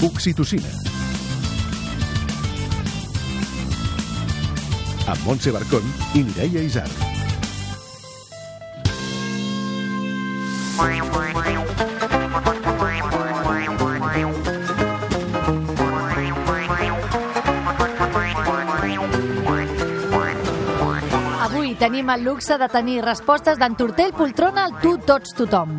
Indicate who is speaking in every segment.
Speaker 1: Oxitocina. Amb Montse Barcón i Mireia Isar.
Speaker 2: Avui tenim el luxe de tenir respostes d'en Tortell Poltrona al Tu Tots Tothom.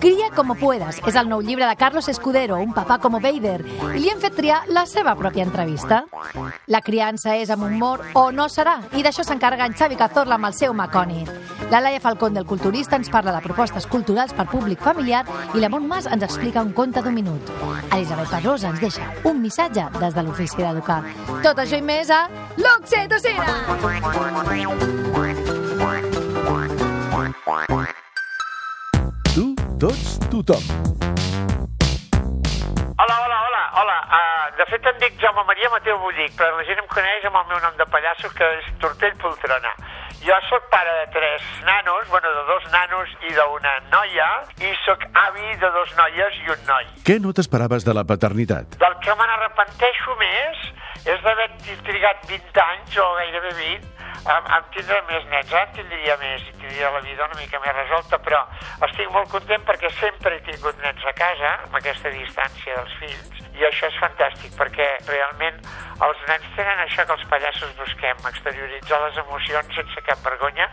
Speaker 2: Cria como puedas és el nou llibre de Carlos Escudero, un papà com Vader, i li hem fet triar la seva pròpia entrevista. La criança és amb humor o no serà, i d'això s'encarrega en Xavi Cazorla amb el seu Maconi. La Laia Falcón del Culturista ens parla de propostes culturals per públic familiar i la Mont Mas ens explica un conte d'un minut. Elisabet Pedrosa ens deixa un missatge des de l'ofici d'educar. Tot això i més a l'Oxitocina!
Speaker 1: Tots, tothom.
Speaker 3: Hola, hola, hola, hola. Uh, de fet em dic Jaume Maria Mateu Bullic, però la gent em coneix amb el meu nom de pallasso, que és Tortell Poltrona. Jo sóc pare de tres nanos, bueno, de dos nanos i d'una noia, i sóc avi de dos noies i un noi.
Speaker 1: Què no t'esperaves de la paternitat?
Speaker 3: Del que me n'arrepenteixo més és d'haver trigat 20 anys, o gairebé 20, en, en tindre més nets. Ara en tindria més, i tindria la vida una mica més resolta, però estic molt content perquè sempre he tingut nens a casa, amb aquesta distància dels fills, i això és fantàstic, perquè realment els nens tenen això que els pallassos busquem, exterioritzar les emocions sense cap vergonya,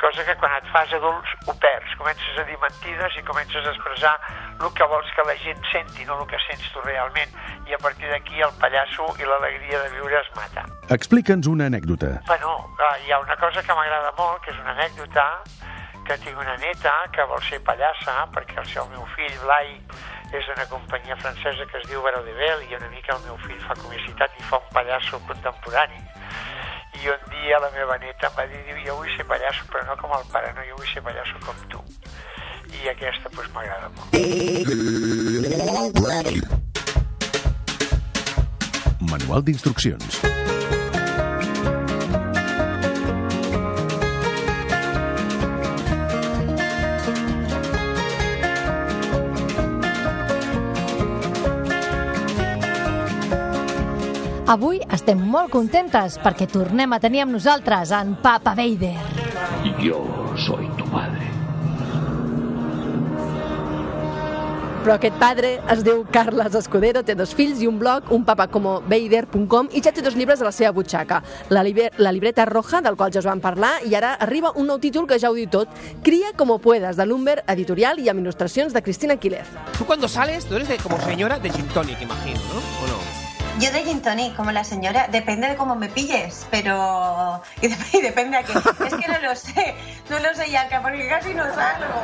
Speaker 3: cosa que quan et fas adults ho perds. Comences a dir mentides i comences a expressar el que vols que la gent senti, no el que sents tu realment. I a partir d'aquí el pallasso i l'alegria de viure es mata.
Speaker 1: Explica'ns una anècdota.
Speaker 3: Bueno, eh, hi ha una cosa que m'agrada molt, que és una anècdota, que tinc una neta que vol ser pallassa, perquè el seu meu fill, Blai, és una companyia francesa que es diu Baró de Bell, i una mica el meu fill fa comicitat i fa un pallasso contemporani. I un dia la meva neta em va dir, diu, jo vull ser pallasso, però no com el pare, no, jo vull ser pallasso com tu. I aquesta, doncs, m'agrada molt.
Speaker 1: Manual d'instruccions.
Speaker 2: Avui estem molt contentes perquè tornem a tenir amb nosaltres en Papa Vader.
Speaker 4: Yo soy
Speaker 5: Però aquest padre es diu Carles Escudero, té dos fills i un blog, un papacomovader.com i ja té dos llibres a la seva butxaca. La, la libreta roja, del qual ja us vam parlar, i ara arriba un nou títol que ja ho diu tot, Cria como puedas, de Lumber Editorial i amb il·lustracions de Cristina Quílez.
Speaker 6: Tú cuando sales, tú eres de, como señora de gin tonic, imagino, ¿no?
Speaker 7: Yo de gin tonic, como la señora, depende de cómo me pilles, pero... Y, dep- y depende a qué. Es que no lo sé, no lo sé ya, que porque casi no salgo.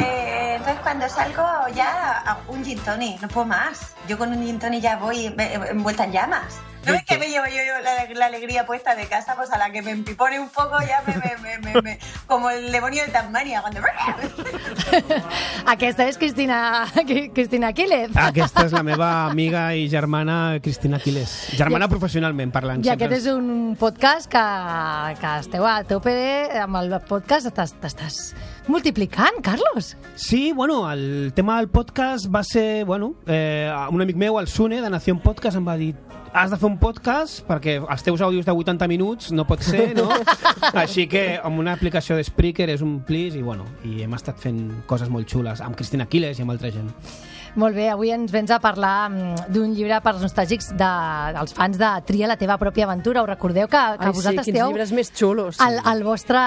Speaker 7: Eh, entonces cuando salgo ya a un gin tonic, no puedo más. Yo con un gin tonic ya voy envuelta en llamas. ¿No ves que me llevo yo, yo la, la alegría puesta de casa? Pues a la que me empipone un poco ya me... me, me, me, me- como el demonio de Tasmania, cuando...
Speaker 2: Aquesta és Cristina, Cristina Quílez.
Speaker 6: Aquesta és la meva amiga i germana Cristina Quiles. Germana professionalment parlant.
Speaker 2: I aquest és un podcast que, que esteu a tope amb el podcast. T'estàs- multiplicant, Carlos.
Speaker 6: Sí, bueno, el tema del podcast va ser, bueno, eh, un amic meu, el Sune, de Nación Podcast, em va dir has de fer un podcast perquè els teus àudios de 80 minuts no pot ser, no? Així que amb una aplicació de Spreaker és un plis i, bueno, i hem estat fent coses molt xules amb Cristina Quiles i amb altra gent.
Speaker 2: Molt bé, avui ens vens a parlar mm, d'un llibre per als nostàlgics de, dels fans de Tria la teva pròpia aventura. Us recordeu que, que
Speaker 5: Ai, sí,
Speaker 2: vosaltres
Speaker 5: quins
Speaker 2: esteu
Speaker 5: llibres més xulos.
Speaker 2: al, al vostre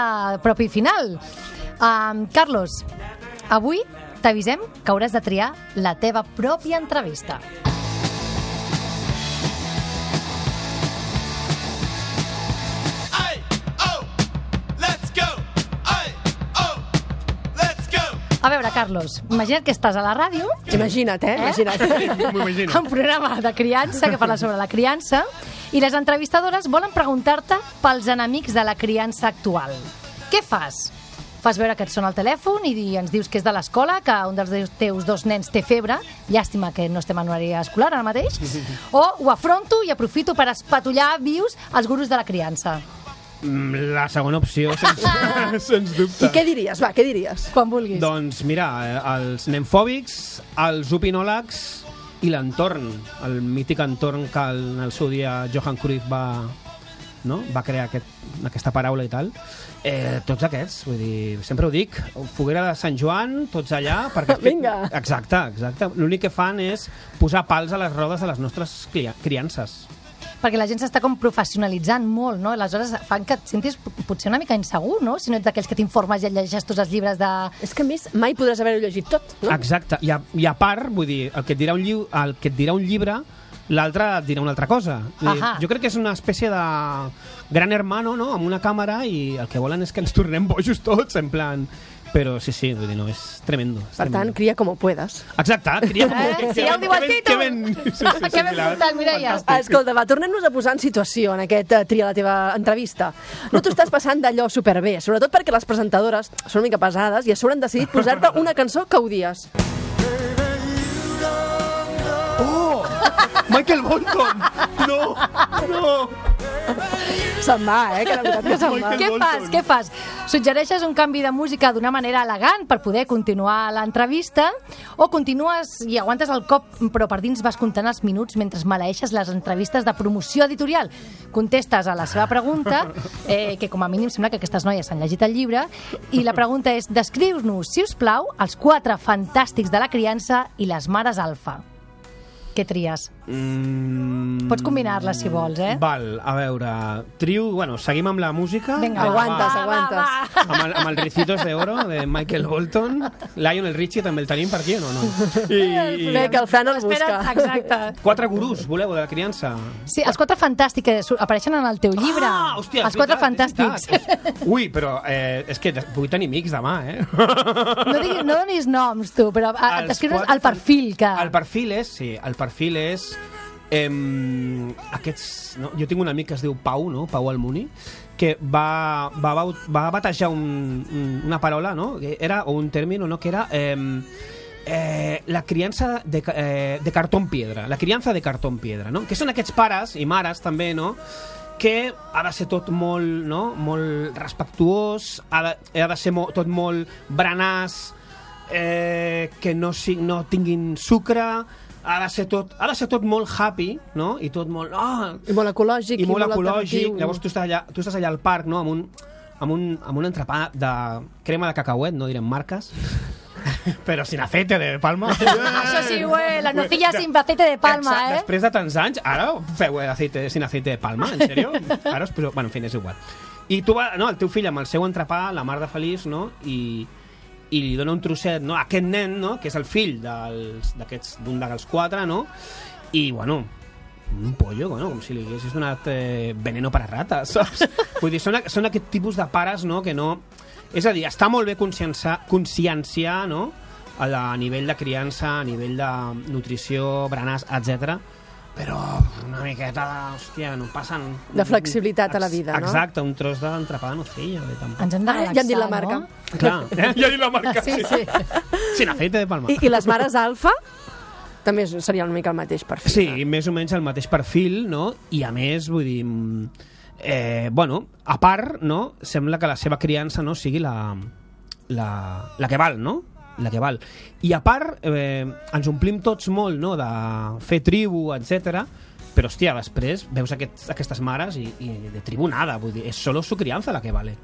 Speaker 2: propi final. Um, Carlos, avui t'avisem que hauràs de triar la teva pròpia entrevista. Carlos, imagina't que estàs a la ràdio
Speaker 5: Imagina't, eh? Imagina't.
Speaker 6: M'ho imagino.
Speaker 2: un programa de criança que parla sobre la criança i les entrevistadores volen preguntar-te pels enemics de la criança actual. Què fas? Fas veure que et sona el telèfon i di- ens dius que és de l'escola, que un dels deus- teus dos nens té febre, llàstima que no estem en horari escolar ara mateix, o ho afronto i aprofito per espatullar vius els gurus de la criança.
Speaker 6: Mm, La segona opció, sens, sens dubte.
Speaker 5: I què diries? Va, què diries?
Speaker 2: Quan vulguis.
Speaker 6: Doncs mira, eh, els nemfòbics, els opinòlegs i l'entorn, el mític entorn que el, en el seu dia Johan Cruyff va, no? va crear aquest, aquesta paraula i tal, eh, tots aquests, vull dir, sempre ho dic, foguera de Sant Joan, tots allà, perquè...
Speaker 5: Vinga.
Speaker 6: Exacte, exacte. L'únic que fan és posar pals a les rodes de les nostres criances.
Speaker 2: Perquè la gent s'està com professionalitzant molt, no? Aleshores fan que et sentis potser una mica insegur, no? Si no ets d'aquells que t'informes i et llegeixes tots els llibres de...
Speaker 5: És que a més mai podràs haver-ho llegit tot, no?
Speaker 6: Exacte. I a, I a part, vull dir, el que et dirà un, lliu, el que et dirà un llibre, l'altre et dirà una altra cosa.
Speaker 2: Ahà.
Speaker 6: Jo crec que és una espècie de gran hermano, no?, amb una càmera i el que volen és que ens tornem bojos tots, en plan... Però sí, sí, vull dir, no, és tremendo. És
Speaker 5: Per tant,
Speaker 6: tremendo.
Speaker 5: cria com puedes.
Speaker 6: Exacte, cria com...
Speaker 2: Eh, sí, ja ho diu el títol.
Speaker 6: Que ben... Sí, sí, sí,
Speaker 2: Que ben portat, Mireia.
Speaker 5: Escolta, va, tornem-nos a posar en situació en aquest uh, tria la teva entrevista. No t'ho estàs passant d'allò superbé, sobretot perquè les presentadores són una mica pesades i a sobre han decidit posar-te una cançó que odies.
Speaker 6: Oh! Michael Bolton! No!
Speaker 5: Se'n va, eh? Que la veritat que se'n va.
Speaker 2: Què fas? Què fas? Suggereixes un canvi de música d'una manera elegant per poder continuar l'entrevista o continues i aguantes el cop però per dins vas comptant els minuts mentre maleeixes les entrevistes de promoció editorial? Contestes a la seva pregunta, eh, que com a mínim sembla que aquestes noies s'han llegit el llibre, i la pregunta és descriu-nos, si us plau, els quatre fantàstics de la criança i les mares alfa. Què tries?
Speaker 6: Mm,
Speaker 2: Pots combinar-les, si vols, eh?
Speaker 6: Val, a veure, trio... Bueno, seguim amb la música.
Speaker 2: Vinga,
Speaker 5: Aguantes,
Speaker 2: va,
Speaker 5: aguantes.
Speaker 2: Va, va.
Speaker 6: amb el, amb el Ricitos de Oro de Michael Bolton. Lionel Richie també el tenim per aquí o no? no? I,
Speaker 5: Bé, que el Fran el
Speaker 2: Espera,
Speaker 5: busca.
Speaker 2: exacte.
Speaker 6: Quatre gurús, voleu, de la criança?
Speaker 2: Sí, els quatre fantàstics que apareixen en el teu llibre.
Speaker 6: Ah, hòstia,
Speaker 2: els quatre
Speaker 6: veritat,
Speaker 2: fantàstics.
Speaker 6: Ui, però eh, és que vull tenir amics demà, eh?
Speaker 2: No, diguis, no donis noms, tu, però t'escrius el perfil que...
Speaker 6: El perfil és, sí, el perfil és... Em, aquests, no? Jo tinc un amic que es diu Pau, no? Pau Almuni, que va, va, va, batejar un, un, una paraula, no? Era, o un término, no? Que era... em, eh, la criança de, eh, de cartón piedra, la criança de cartón piedra, no? Que són aquests pares i mares també, no? que ha de ser tot molt, no? molt respectuós, ha de, ha de ser mo, tot molt berenàs, eh, que no, si, no tinguin sucre, ha de ser tot, ha de ser tot molt happy, no? I tot molt... Oh,
Speaker 5: I molt ecològic.
Speaker 6: i molt ecològic.
Speaker 5: alternatiu.
Speaker 6: Llavors tu estàs allà, tu estàs allà al parc, no?, amb un, amb un, amb un entrepà de crema de cacauet, no direm marques, però sin aceite de palma.
Speaker 2: Això sí, güey, la nocilla sin aceite de palma,
Speaker 6: Exacte,
Speaker 2: eh?
Speaker 6: Després de tants anys, ara feu eh, aceite, sin aceite de palma, en sèrio? Ara us poseu... Bueno, en fi, és igual. I tu va, no, el teu fill amb el seu entrepà, la mar de feliç, no? I, i li dona un trosset no? a aquest nen, no? que és el fill d'aquests d'un dels quatre, no? I, bueno, un pollo, bueno, com si li haguessis donat eh, veneno per a rates, saps? Vull dir, són, són aquest tipus de pares, no?, que no... És a dir, està molt bé conscienciar, conscienciar no?, a, la, a nivell de criança, a nivell de nutrició, berenars, etc. però una miqueta de... Hòstia, no passen...
Speaker 5: De flexibilitat a la vida, no?
Speaker 6: Exacte, un tros d'entrepà de nocilla. bé, tampoc.
Speaker 2: Ens hem de
Speaker 5: Ah,
Speaker 2: relaxar,
Speaker 5: ja hem dit la marca.
Speaker 2: no?
Speaker 6: Clar, eh? ja he dit la marca.
Speaker 2: Sí, sí.
Speaker 6: Sin aceite de palma.
Speaker 5: I, I les mares alfa també seria una mica el mateix perfil.
Speaker 6: Sí, més o menys el mateix perfil, no? I a més, vull dir... Eh, bueno, a part, no? Sembla que la seva criança no sigui la, la, la que val, no? La que val. I a part, eh, ens omplim tots molt, no?, de fer tribu, etc. Però, hòstia, després veus aquests, aquestes mares i, i de tribu nada, vull dir, és solo su crianza la que vale.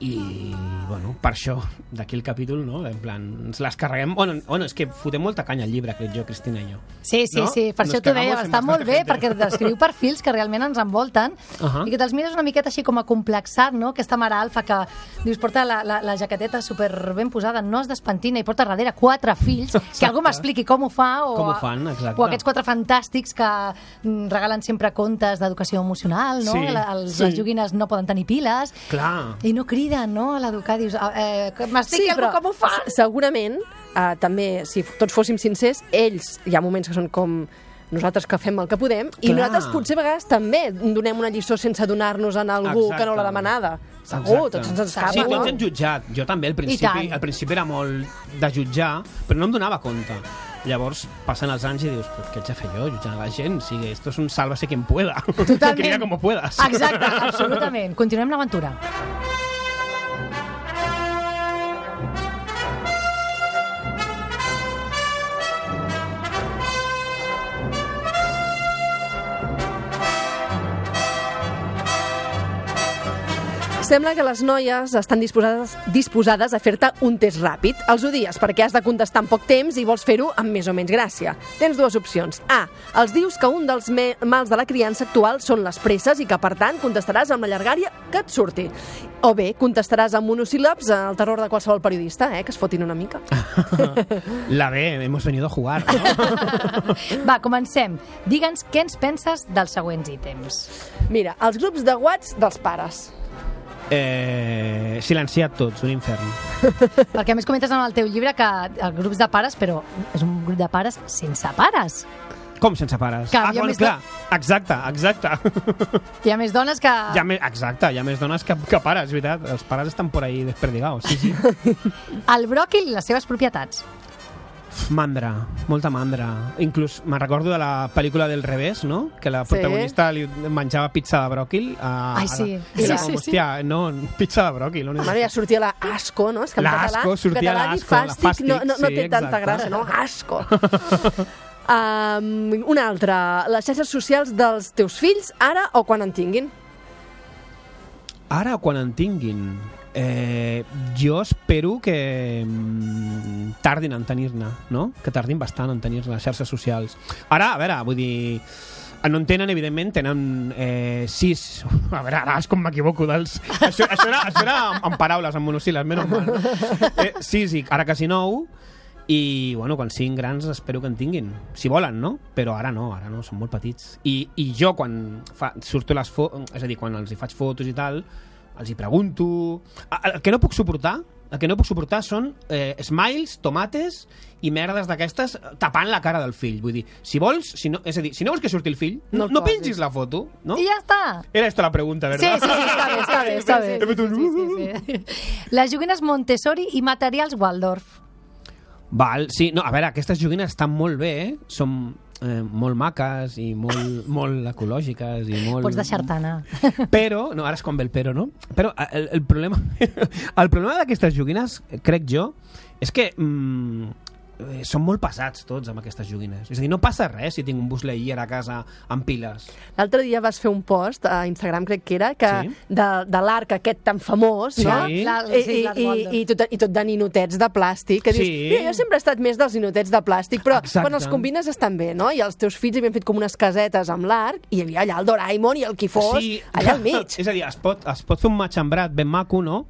Speaker 6: I bueno, per això d'aquí el capítol, no? en plan, ens les carreguem bueno, bueno, és que fotem molta canya al llibre crec jo, Cristina i jo
Speaker 2: Sí, sí,
Speaker 6: No?
Speaker 2: sí, per
Speaker 6: Nos
Speaker 2: això t'ho deia, està molt bé,
Speaker 6: gente.
Speaker 2: perquè descriu perfils que realment ens envolten
Speaker 6: Ahà.
Speaker 2: i que te'ls mires una miqueta així com a complexat, no? Aquesta mare alfa que dius, porta la, la, la jaqueteta super ben posada, no es despentina i porta darrere quatre fills, que algú m'expliqui com ho fa o,
Speaker 6: Com ho fan, exacte.
Speaker 2: o aquests quatre fantàstics que mm, regalen sempre contes d'educació emocional, no?
Speaker 6: Sí,
Speaker 2: els,
Speaker 6: sí.
Speaker 2: Les joguines no poden tenir piles
Speaker 6: clar,
Speaker 2: i no criden, no? A l'educar, dius, ah, eh, que m'expliqui algú com ho fa.
Speaker 5: se- segurament, eh, també, si tots fóssim sincers, ells, hi ha moments que són com nosaltres que fem el que podem, i
Speaker 6: Clar.
Speaker 5: nosaltres potser a vegades també donem una lliçó sense donar-nos en algú
Speaker 6: Exacte.
Speaker 5: que no l'ha demanada. Segur,
Speaker 6: Exacte.
Speaker 5: tots ens escapa,
Speaker 6: Sí,
Speaker 5: no?
Speaker 6: tots hem jutjat. Jo també, al principi, al principi era molt de jutjar, però no em donava compte. Llavors, passen els anys i dius, però què haig de fer jo, jutjant la gent? O sigui, esto es un sálvase quien pueda.
Speaker 2: Totalment.
Speaker 6: Cria como puedas.
Speaker 2: Exacte, absolutament. Continuem l'aventura.
Speaker 5: Sembla que les noies estan disposades, disposades a fer-te un test ràpid. Els odies perquè has de contestar en poc temps i vols fer-ho amb més o menys gràcia. Tens dues opcions. A. Els dius que un dels me mals de la criança actual són les presses i que, per tant, contestaràs amb la llargària que et surti. O bé, contestaràs amb monosíl·labs el terror de qualsevol periodista, eh, que es fotin una mica.
Speaker 6: La B, hemos venido a jugar. No?
Speaker 2: Va, comencem. Digue'ns què ens penses dels següents ítems.
Speaker 5: Mira, els grups de whats dels pares.
Speaker 6: Eh, silenciat tots, un infern.
Speaker 2: Perquè a més comentes en el teu llibre que els grups de pares, però és un grup de pares sense pares.
Speaker 6: Com sense pares?
Speaker 2: Que
Speaker 6: ah, bueno,
Speaker 2: més
Speaker 6: clar, exacte, exacte.
Speaker 2: Hi ha més dones que...
Speaker 6: Hi ha més, exacte, hi ha més dones que, que pares, és veritat. Els pares estan por ahí desperdigados, sí, sí.
Speaker 2: El bròquil i les seves propietats.
Speaker 6: Mandra, molta mandra. Inclús me'n recordo de la pel·lícula del revés, no? Que la
Speaker 5: Sí.
Speaker 6: protagonista li menjava pizza de bròquil. A,
Speaker 2: Ai,
Speaker 6: a
Speaker 2: sí.
Speaker 6: la- Era
Speaker 2: Sí,
Speaker 6: com,
Speaker 2: sí, sí.
Speaker 6: hòstia, no, pizza de bròquil. On és?
Speaker 5: Bueno, ja sortia la asco, no? És que en català,
Speaker 6: sortia
Speaker 5: català
Speaker 6: asco, la
Speaker 5: fàstic,
Speaker 6: fàstic,
Speaker 5: no, no, no
Speaker 6: sí,
Speaker 5: té tanta
Speaker 6: exacte.
Speaker 5: gràcia, no? Asco. Um, un altre, les xarxes socials dels teus fills, ara o quan en tinguin?
Speaker 6: Ara, quan en tinguin, eh, jo espero que mm, tardin en tenir-ne, no? Que tardin bastant en tenir les xarxes socials. Ara, a veure, vull dir... No en tenen, evidentment, tenen eh, sis... A veure, ara és com m'equivoco dels... Això, això, era, això era en, paraules, en monosíl·labs, menys mal. Eh, sis i ara quasi nou, i, bueno, quan siguin grans espero que en tinguin. Si volen, no? Però ara no, ara no, són molt petits. I, i jo, quan fa, surto les fotos, és a dir, quan els hi faig fotos i tal, els hi pregunto... El que no puc suportar, el que no puc suportar són eh, smiles, tomates i merdes d'aquestes tapant la cara del fill. Vull dir, si vols, si no, és a dir, si no vols que surti el fill,
Speaker 5: No
Speaker 6: no, pengis la foto, no?
Speaker 2: I ja està.
Speaker 6: Era esta la pregunta,
Speaker 2: Sí,
Speaker 6: ¿verdad?
Speaker 2: sí, sí, està bé, està bé, està bé.
Speaker 6: He fet un-
Speaker 2: Sí, sí, sí, sí. Les joguines Montessori i materials Waldorf.
Speaker 6: Val, sí, no, a veure, aquestes joguines estan molt bé, eh? són eh, molt maques i molt, molt ecològiques i molt...
Speaker 2: Pots deixar-te anar.
Speaker 6: Però, no, ara és quan ve el però, no? Però eh, el, el problema el problema d'aquestes joguines, crec jo, és que mm, eh, són molt pesats tots amb aquestes joguines. És a dir, no passa res si tinc un bus Lightyear a casa amb piles.
Speaker 5: L'altre dia vas fer un post a Instagram, crec que era, que
Speaker 6: Sí.
Speaker 5: de, de l'arc aquest tan famós,
Speaker 6: Sí.
Speaker 5: no?
Speaker 2: La-
Speaker 5: I,
Speaker 2: sí,
Speaker 5: i, i, i, tot, I tot de ninotets de plàstic, que dius,
Speaker 6: Sí.
Speaker 5: jo sempre he estat més dels ninotets de plàstic, però
Speaker 6: Exacte.
Speaker 5: quan els combines estan bé, no? I els teus fills havien fet com unes casetes amb l'arc, i hi havia allà el Doraemon i el qui fos, allà al mig.
Speaker 6: És a dir, es pot, es pot fer un matxembrat ben maco, no?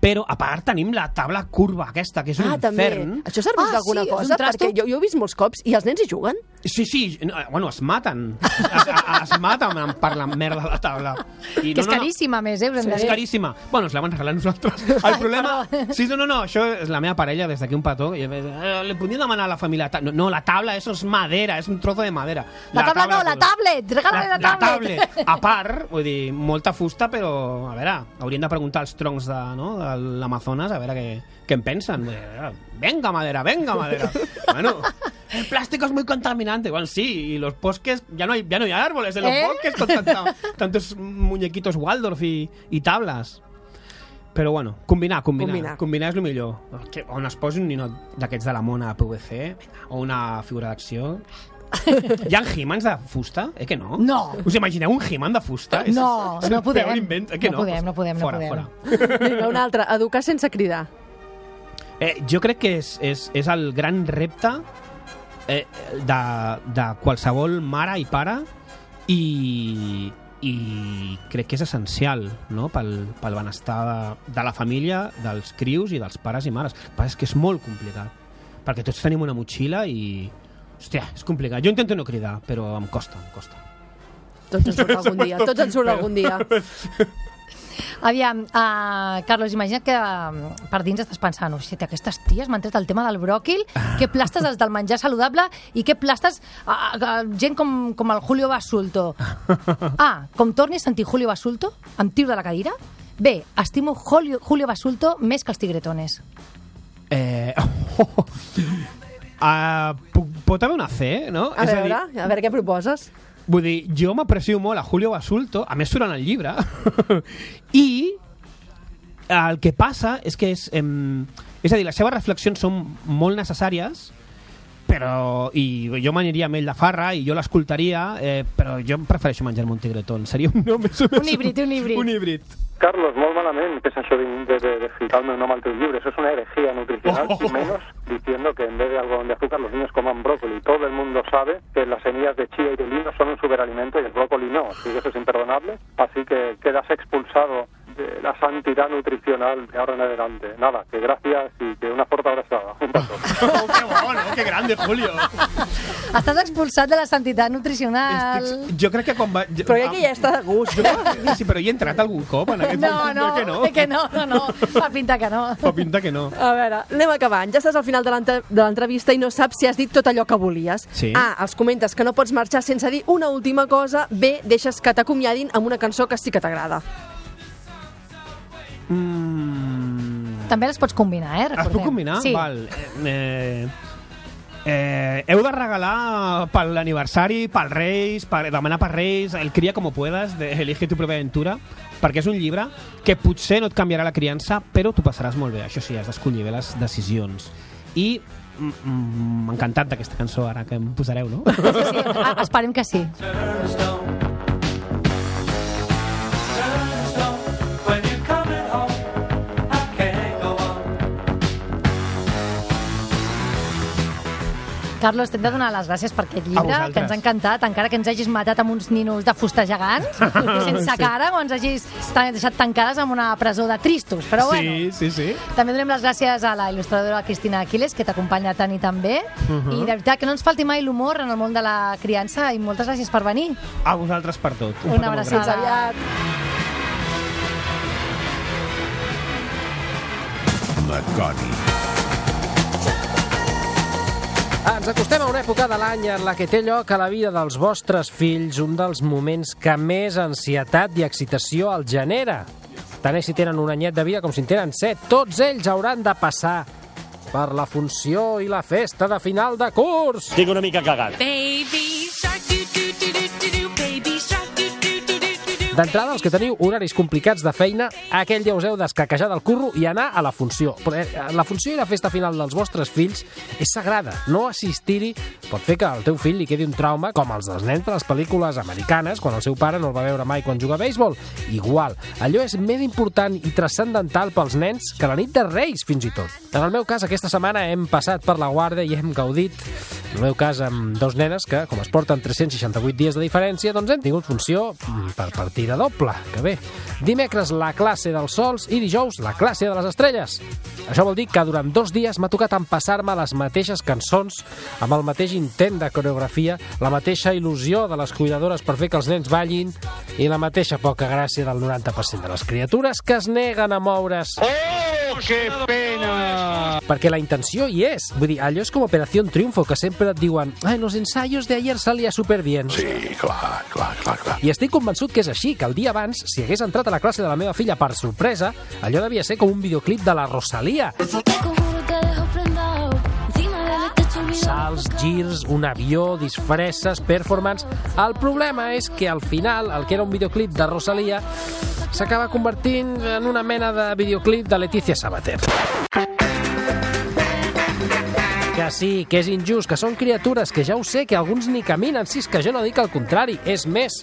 Speaker 6: Però, a part, tenim la taula curva aquesta, que és un
Speaker 5: Ah, també.
Speaker 6: infern.
Speaker 5: Això serveix
Speaker 2: Ah,
Speaker 5: d'alguna
Speaker 2: sí, un
Speaker 5: cosa? Perquè jo, jo he vist molts cops i els nens hi juguen.
Speaker 6: Sí, sí, no, bueno, es maten. Es, es maten per la merda de la taula. I
Speaker 2: Que és caríssima, a més, eh? Us de
Speaker 6: És caríssima. Bueno, ens la van regalar nosaltres. El problema... Sí, no, no, no, això és la meva parella des d'aquí un petó. I, eh, li podria demanar a la família... No, no, la tabla, eso es madera, és un trozo de madera.
Speaker 2: La tabla no, la tablet! Regala-li la,
Speaker 6: la
Speaker 2: tablet!
Speaker 6: tablet. A part, vull dir, molta fusta, però, a veure, haurien de preguntar als troncs de, no, de l'Amazones a veure què, què en pensen. Eh, Venga, madera, venga, madera. bueno, el plástico es muy contaminante. Bueno, sí, y los bosques, ya no hay, ya no hay árboles en los
Speaker 2: ¿Eh?
Speaker 6: bosques con tanta- tantos muñequitos Waldorf y, y tablas. Però bueno, combinar, combinar.
Speaker 5: Combinar.
Speaker 6: Combinar, és el millor. Que, on es posi un ninot d'aquests de la mona PVC, vinga, o una figura d'acció... Hi ha He-Mans de fusta? Eh que no?
Speaker 2: No.
Speaker 6: Us imagineu un He-Man de fusta?
Speaker 2: No,
Speaker 6: és
Speaker 2: no podem.
Speaker 6: invent. Eh que
Speaker 2: No
Speaker 6: no?
Speaker 2: podem, no podem, no
Speaker 6: fora,
Speaker 2: podem.
Speaker 6: Fora.
Speaker 5: Vinga, un altre, educar sense cridar.
Speaker 6: Eh, jo crec que és, és, és el gran repte eh, de, de qualsevol mare i pare i, i crec que és essencial no? pel, pel benestar de, de la família, dels crius i dels pares i mares. El que és que és molt complicat, perquè tots tenim una motxilla i... Hòstia, és complicat. Jo intento no cridar, però em costa, em costa.
Speaker 5: Tots en surt algun dia, tots en surt algun dia.
Speaker 2: Aviam, uh, Carlos, imagina't que uh, per dins estàs pensant hòstia, aquestes ties m'han tret el tema del bròquil, què plastes els del menjar saludable i què plastes uh, uh, gent com, com el Julio Basulto. A, com torni a sentir Julio Basulto, em tiro de la cadira. B, estimo Julio, Julio Basulto més que els tigretones.
Speaker 6: Eh... Uh, puc- pot haver una C, no?
Speaker 5: A
Speaker 6: És
Speaker 5: veure,
Speaker 6: dir,
Speaker 5: a veure què proposes.
Speaker 6: Vull dir, jo m'aprecio molt a Julio Basulto, a més surt en el llibre, i el que passa és que és... Em, és a dir, les seves reflexions són molt necessàries, però i jo m'aniria amb ell de farra i jo l'escoltaria, eh, però jo prefereixo menjar-me un tigretón. Seria un, no, més
Speaker 2: Un híbrid, un híbrid.
Speaker 6: Un híbrid.
Speaker 8: Carlos, molt malament que és això de, de, de, de ficar el meu nom al teu llibre. Eso es una herejía nutricional,
Speaker 6: Oh.
Speaker 8: menos diciendo que en vez de algodón de azúcar los niños coman brócoli. Todo el mundo sabe que las semillas de chía y de lino son un superalimento y el brócoli no, así que eso es imperdonable. Así que quedas expulsado de la santidad nutricional de ahora en adelante. Nada, que gracias y que una fuerte abrazada. Un beso.
Speaker 6: Oh, que bo, no? Que grande, Julio.
Speaker 2: Estàs expulsat de la sanitat nutricional.
Speaker 6: Estic, jo crec que quan va... Jo,
Speaker 5: Però crec que ja està de gust.
Speaker 6: Jo, sí, però hi he entrat algun cop en aquest
Speaker 2: No, no,
Speaker 6: que no.
Speaker 2: que no, no, no. Fa pinta que no.
Speaker 6: Fa pinta que no.
Speaker 5: A veure, anem acabant. Ja estàs al final de l'entre- de l'entrevista i no saps si has dit tot allò que volies.
Speaker 6: Sí.
Speaker 5: A, els comentes que no pots marxar sense dir una última cosa. B, deixes que t'acomiadin amb una cançó que sí que t'agrada.
Speaker 6: Mm,
Speaker 2: També les pots combinar, eh?
Speaker 6: es
Speaker 2: Recordem.
Speaker 6: pot combinar?
Speaker 2: Sí.
Speaker 6: Val. Eh, eh, heu de regalar per l'aniversari, pels Reis, per demanar per Reis, el Cria com puedas, de Elige tu propia aventura, perquè és un llibre que potser no et canviarà la criança, però t'ho passaràs molt bé. Això sí, has d'escollir bé les decisions. I mm, mm, m'ha encantat d'aquesta cançó ara que em posareu, no?
Speaker 2: Sí, sí. Ah, esperem que sí. Carlos, t'hem de donar les gràcies per aquest llibre, que ens ha encantat, encara que ens hagis matat amb uns ninos de fusta gegants, sense
Speaker 6: Sí.
Speaker 2: cara, o ens hagis deixat tancades en una presó de tristos. Però bueno,
Speaker 6: Sí, sí, sí.
Speaker 2: també donem les gràcies a la il·lustradora Cristina Aquiles, que t'acompanya tant i tan bé.
Speaker 6: Mhm.
Speaker 2: I de veritat, que no ens falti mai l'humor en el món de la criança, i moltes gràcies per venir.
Speaker 6: A vosaltres per tot. Un
Speaker 2: Una abraçada.
Speaker 5: Fins aviat.
Speaker 1: La Connie.
Speaker 9: Ens acostem a una època de l'any en la que té lloc a la vida dels vostres fills un dels moments que més ansietat i excitació els genera. Tant és si tenen un anyet de vida com si en tenen set. Tots ells hauran de passar per la funció i la festa de final de curs.
Speaker 10: Estic una mica cagat.
Speaker 11: Baby
Speaker 9: D'entrada, els que teniu horaris complicats de feina, aquell dia us heu d'escaquejar del curro i anar a la funció. Però eh, la funció i la festa final dels vostres fills és sagrada. No assistir-hi pot fer que al teu fill li quedi un trauma com els dels nens de les pel·lícules americanes quan el seu pare no el va veure mai quan juga a béisbol. Igual, allò és més important i transcendental pels nens que la nit de Reis, fins i tot. En el meu cas, aquesta setmana hem passat per la guarda i hem gaudit en el meu cas amb dos nenes que, com es porten 368 dies de diferència, doncs hem tingut funció mm, per partida doble, que bé. Dimecres la classe dels sols i dijous la classe de les estrelles. Això vol dir que durant dos dies m'ha tocat empassar-me les mateixes cançons amb el mateix intent de coreografia, la mateixa il·lusió de les cuidadores per fer que els nens ballin i la mateixa poca gràcia del 90% de les criatures que es neguen a moure's.
Speaker 10: Oh, que pena!
Speaker 9: Perquè la intenció hi és. Vull dir, allò és com Operació Triunfo, que sempre et diuen «Ai, los ensayos de ayer salía súper bien».
Speaker 1: Sí, clar, clar, clar, clar.
Speaker 9: I estic convençut que és així, que el dia abans, si hagués entrat a la classe de la meva filla per sorpresa, allò devia ser com un videoclip de la Rosalia. Salts, girs, un avió, disfresses, performance... El problema és que al final, el que era un videoclip de Rosalia, s'acaba convertint en una mena de videoclip de Letícia Sabater. Que sí, que és injust, que són criatures, que ja ho sé, que alguns ni caminen, si és que jo no dic el contrari, és més.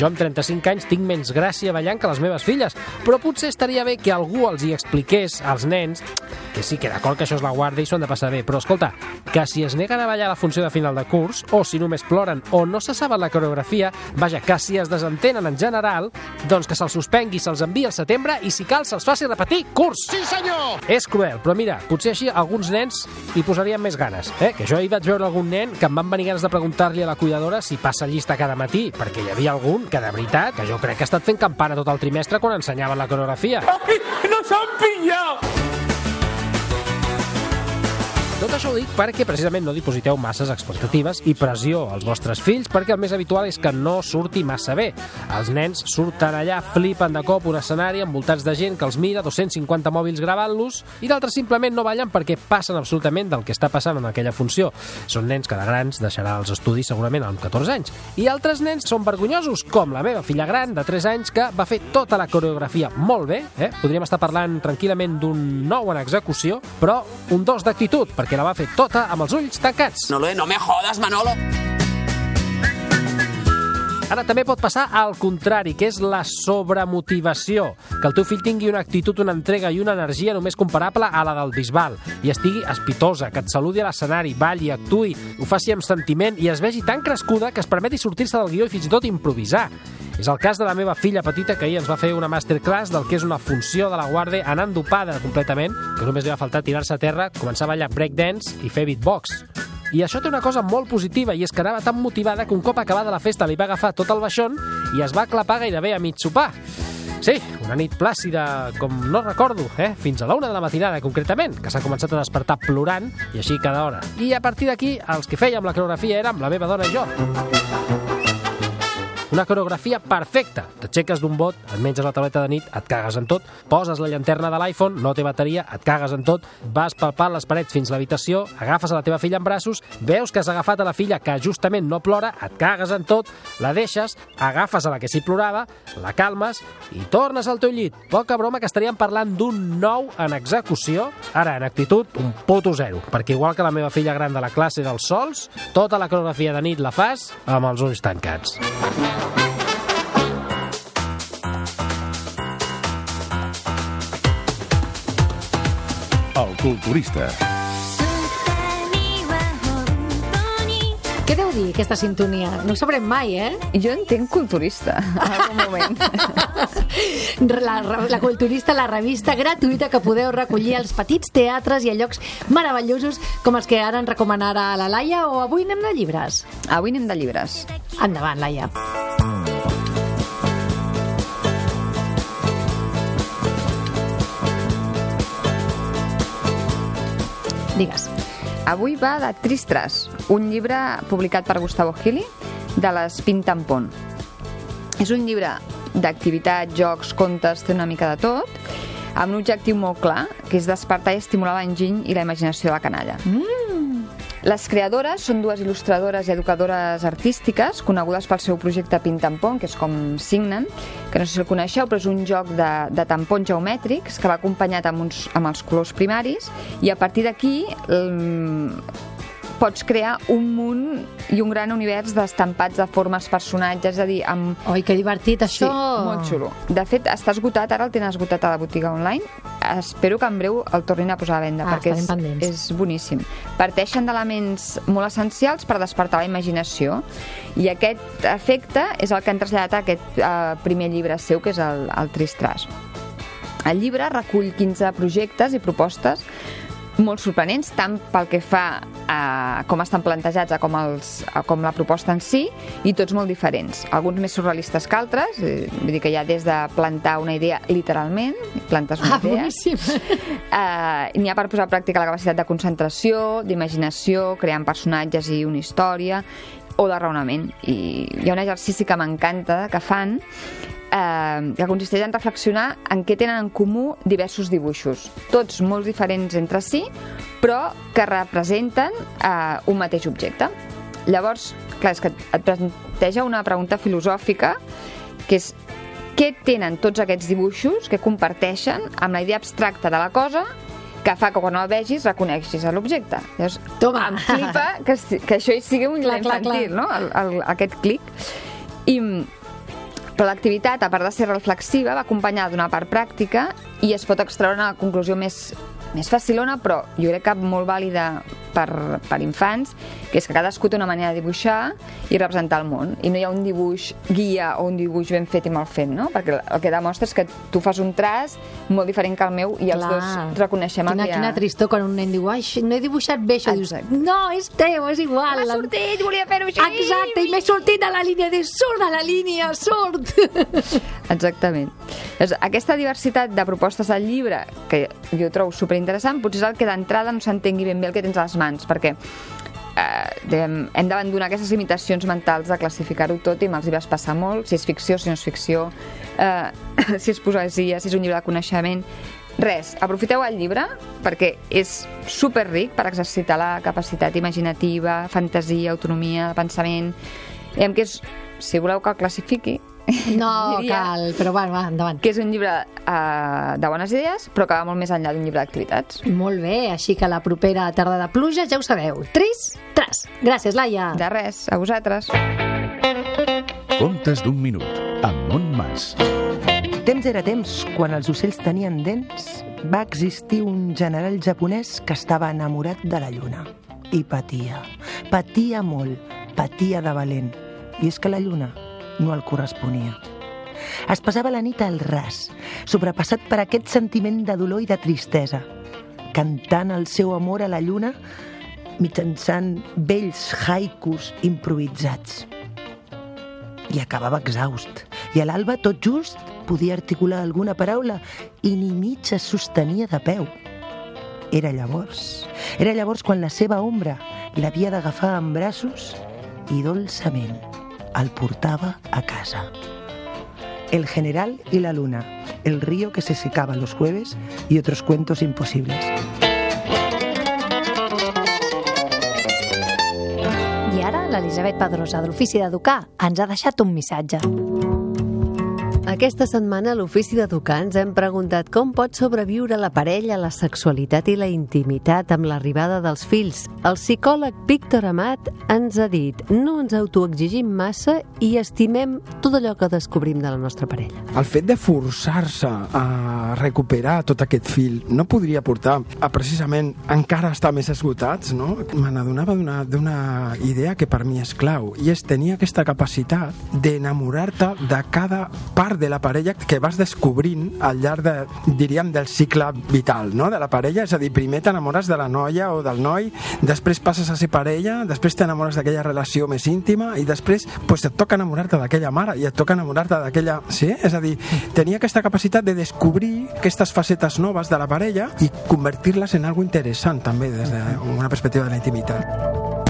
Speaker 9: Jo amb 35 anys tinc menys gràcia ballant que les meves filles, però potser estaria bé que algú els hi expliqués als nens que sí, que d'acord que això és la guarda i s'ho han de passar bé, però escolta, que si es neguen a ballar a la funció de final de curs, o si només ploren, o no se saben la coreografia, vaja, que si es desentenen en general, doncs que se'ls suspengui, se'ls enviï al setembre i si cal se'ls faci repetir curs.
Speaker 10: Sí, senyor!
Speaker 9: És cruel, però mira, potser així alguns nens hi posarien més ganes. Eh? Que jo ahir vaig veure algun nen que em van venir ganes de preguntar-li a la cuidadora si passa llista cada matí, perquè hi havia algun que, de veritat, que jo crec que ha estat fent campana tot el trimestre quan ensenyaven la coreografia.
Speaker 10: ¡Nos han pillado!
Speaker 9: Tot això ho dic perquè precisament no dipositeu masses expectatives i pressió als vostres fills perquè el més habitual és que no surti massa bé. Els nens surten allà, flipen de cop un escenari envoltats de gent que els mira, 250 mòbils gravant-los i d'altres simplement no ballen perquè passen absolutament del que està passant en aquella funció. Són nens que de grans deixaran els estudis segurament amb 14 anys. I altres nens són vergonyosos, com la meva filla gran de 3 anys que va fer tota la coreografia molt bé, eh? podríem estar parlant tranquil·lament d'un nou en execució, però un dos d'actitud, perquè perquè la va fer tota amb els ulls tancats.
Speaker 12: No no me jodas, Manolo.
Speaker 9: Ara també pot passar al contrari, que és la sobremotivació. Que el teu fill tingui una actitud, una entrega i una energia només comparable a la del Bisbal i estigui espitosa, que et saludi a l'escenari, balli, actui, ho faci amb sentiment i es vegi tan crescuda que es permeti sortir-se del guió i fins i tot improvisar. És el cas de la meva filla petita que ahir ens va fer una masterclass del que és una funció de la guarda anant dopada completament, que només li va faltar tirar-se a terra, començar a ballar breakdance i fer beatbox. I això té una cosa molt positiva, i és que anava tan motivada que un cop acabada la festa li va agafar tot el baixón i es va clapar gairebé a mig sopar. Sí, una nit plàcida, com no recordo, eh? fins a la una de la matinada, concretament, que s'ha començat a despertar plorant, i així cada hora. I a partir d'aquí, els que fèiem la coreografia érem la meva dona i jo. Una coreografia perfecta. T'aixeques d'un bot, et menges la tauleta de nit, et cagues en tot, poses la llanterna de l'iPhone, no té bateria, et cagues en tot, vas palpant les parets fins a l'habitació, agafes a la teva filla en braços, veus que has agafat a la filla que justament no plora, et cagues en tot, la deixes, agafes a la que sí plorava, la calmes i tornes al teu llit. Poca broma que estaríem parlant d'un nou en execució, ara en actitud un puto zero, perquè igual que la meva filla gran de la classe dels sols, tota la coreografia de nit la fas amb els ulls tancats.
Speaker 1: El culturista.
Speaker 2: Què deu dir aquesta sintonia? No ho sabrem mai, eh?
Speaker 13: Jo entenc culturista, en algun moment.
Speaker 2: La, la Culturista, la revista gratuïta que podeu recollir als petits teatres i a llocs meravellosos com els que ara ens recomanarà la Laia o avui anem de llibres?
Speaker 13: Avui anem de llibres.
Speaker 2: Endavant, Laia. Digues.
Speaker 13: Avui va de Tristres, un llibre publicat per Gustavo Gili de les Pintampon. És un llibre d'activitat, jocs, contes, té una mica de tot, amb un objectiu molt clar, que és despertar i estimular l'enginy i la imaginació de la canalla.
Speaker 2: Mm.
Speaker 13: Les creadores són dues il·lustradores i educadores artístiques conegudes pel seu projecte Pintampon, que és com signen, que no sé si el coneixeu, però és un joc de, de tampons geomètrics que va acompanyat amb, uns, amb els colors primaris i a partir d'aquí pots crear un munt i un gran univers d'estampats de formes, personatges, és a dir, amb...
Speaker 2: Oi, que divertit, això!
Speaker 13: Sí, molt xulo. De fet, està esgotat, ara el tenen esgotat a la botiga online. Espero que en breu el tornin a posar a venda,
Speaker 2: Ah,
Speaker 13: perquè és,
Speaker 2: pendents.
Speaker 13: és boníssim. Parteixen d'elements molt essencials per despertar la imaginació i aquest efecte és el que han traslladat a aquest eh, primer llibre seu, que és el, el Tristras. El llibre recull 15 projectes i propostes molt sorprenents, tant pel que fa a com estan plantejats a com, els, a com la proposta en si, i tots molt diferents. Alguns més surrealistes que altres, eh, vull dir que ha des de plantar una idea literalment, plantes una
Speaker 2: Ah,
Speaker 13: idea,
Speaker 2: boníssim.
Speaker 13: Eh, N'hi ha per posar a pràctica la capacitat de concentració, d'imaginació, creant personatges i una història, o de raonament. I hi ha un exercici que m'encanta que fan, eh, que consisteix en reflexionar en què tenen en comú diversos dibuixos, tots molt diferents entre si, però que representen eh, un mateix objecte. Llavors, clar, és que et planteja una pregunta filosòfica, que és què tenen tots aquests dibuixos que comparteixen amb la idea abstracta de la cosa que fa que quan el vegis reconeixis l'objecte. Llavors,
Speaker 2: Toma.
Speaker 13: em flipa que, que això hi sigui un
Speaker 2: Clar,
Speaker 13: llibre
Speaker 2: clar,
Speaker 13: infantil,
Speaker 2: clar.
Speaker 13: no? El, el, aquest clic. I, però l'activitat, a part de ser reflexiva, va acompanyada d'una part pràctica i es pot extreure una conclusió més, més facilona, però jo crec que molt vàlida per, per infants, que és que cadascú té una manera de dibuixar i representar el món. I no hi ha un dibuix guia o un dibuix ben fet i mal fet, no? Perquè el que demostra és que tu fas un traç molt diferent que el meu i els
Speaker 2: Clar.
Speaker 13: dos reconeixem el
Speaker 2: quina,
Speaker 13: que hi ha.
Speaker 2: quina tristor quan un nen diu Ai, no he dibuixat bé això. Dius, no, és teu, és igual.
Speaker 13: M'ha sortit, volia fer-ho així.
Speaker 2: Exacte, i m'he sortit de la línia. Dius, surt de la línia, surt.
Speaker 13: Exactament. Aquesta diversitat de propostes al llibre, que jo trobo superinteressant, potser és el que d'entrada no s'entengui ben bé el que tens a les mans, perquè eh, diguem, hem d'abandonar aquestes limitacions mentals de classificar-ho tot i me'ls hi vas passar molt, si és ficció, si no és ficció, eh, si és poesia, si és un llibre de coneixement... Res, aprofiteu el llibre perquè és super ric per exercitar la capacitat imaginativa, fantasia, autonomia, pensament. Diguem que és, si voleu que el classifiqui,
Speaker 2: No
Speaker 13: Diria
Speaker 2: cal, però bueno, va, endavant.
Speaker 13: Que és un llibre eh, de bones idees, però que va molt més enllà d'un llibre d'activitats.
Speaker 2: Molt bé, així que la propera tarda de pluja ja ho sabeu. Tris, tras. Gràcies, Laia.
Speaker 13: De res, a vosaltres.
Speaker 1: Contes d'un minut, amb Montmas.
Speaker 12: Temps era temps, quan els ocells tenien dents, va existir un general japonès que estava enamorat de la lluna. I patia. Patia molt. Patia de valent. I és que la lluna no el corresponia. Es passava la nit al ras, sobrepassat per aquest sentiment de dolor i de tristesa, cantant el seu amor a la lluna mitjançant vells haikus improvisats. I acabava exhaust. I a l'alba, tot just, podia articular alguna paraula i ni mig es sostenia de peu. Era llavors. Era llavors quan la seva ombra l'havia d'agafar en braços i dolçament el portava a casa. El general y la luna, el río que se secaba los jueves y otros cuentos imposibles.
Speaker 2: I ara l'Elisabet Pedrosa, de l'Ofici d'Educar, ens ha deixat un missatge.
Speaker 5: Aquesta setmana a l'Ofici d'Educar ens hem preguntat com pot sobreviure la parella, la sexualitat i la intimitat amb l'arribada dels fills. El psicòleg Víctor Amat ens ha dit no ens autoexigim massa i estimem tot allò que descobrim de la nostra parella.
Speaker 14: El fet de forçar-se a recuperar tot aquest fil no podria portar a precisament encara estar més esgotats, no? Me n'adonava d'una idea que per mi és clau, i és tenir aquesta capacitat d'enamorar-te de cada part de la parella que vas descobrint al llarg de, diríem, del cicle vital, no?, de la parella, és a dir, primer t'enamores de la noia o del noi, després passes a ser parella, després t'enamores d'aquella relació més íntima i després pues, et toca enamorar-te d'aquella mare i et toca enamorar-te d'aquella... Sí? És a dir, tenia aquesta capacitat de descobrir aquestes facetes noves de la parella i convertir-les en algo interessant també des d'una perspectiva de la intimitat.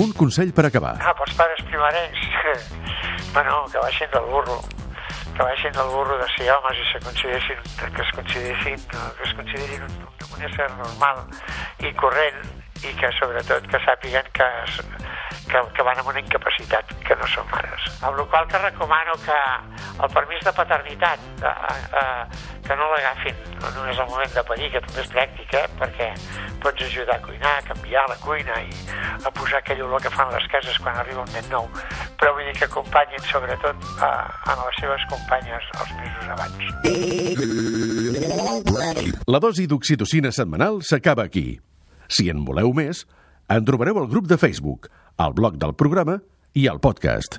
Speaker 1: Un consell per acabar.
Speaker 3: Ah, pels pares primerencs, bueno, que baixin del burro que baixin del burro de ser homes i se consideressin, que es consideressin, que es considerin un, un ésser normal i corrent i que sobretot que sàpiguen que, es, que, que van amb una incapacitat que no són mares. Amb la qual que recomano que el permís de paternitat eh, eh, que no l'agafin no només al moment de parir, que també és pràctic, eh, perquè pots ajudar a cuinar, a canviar la cuina i a posar aquell olor que fan les cases quan arriba un nen nou. Però vull dir que acompanyin sobretot a, a les seves companyes els mesos abans.
Speaker 1: La dosi d'oxitocina setmanal s'acaba aquí. Si en voleu més, en trobareu al grup de Facebook, al blog del programa i al podcast.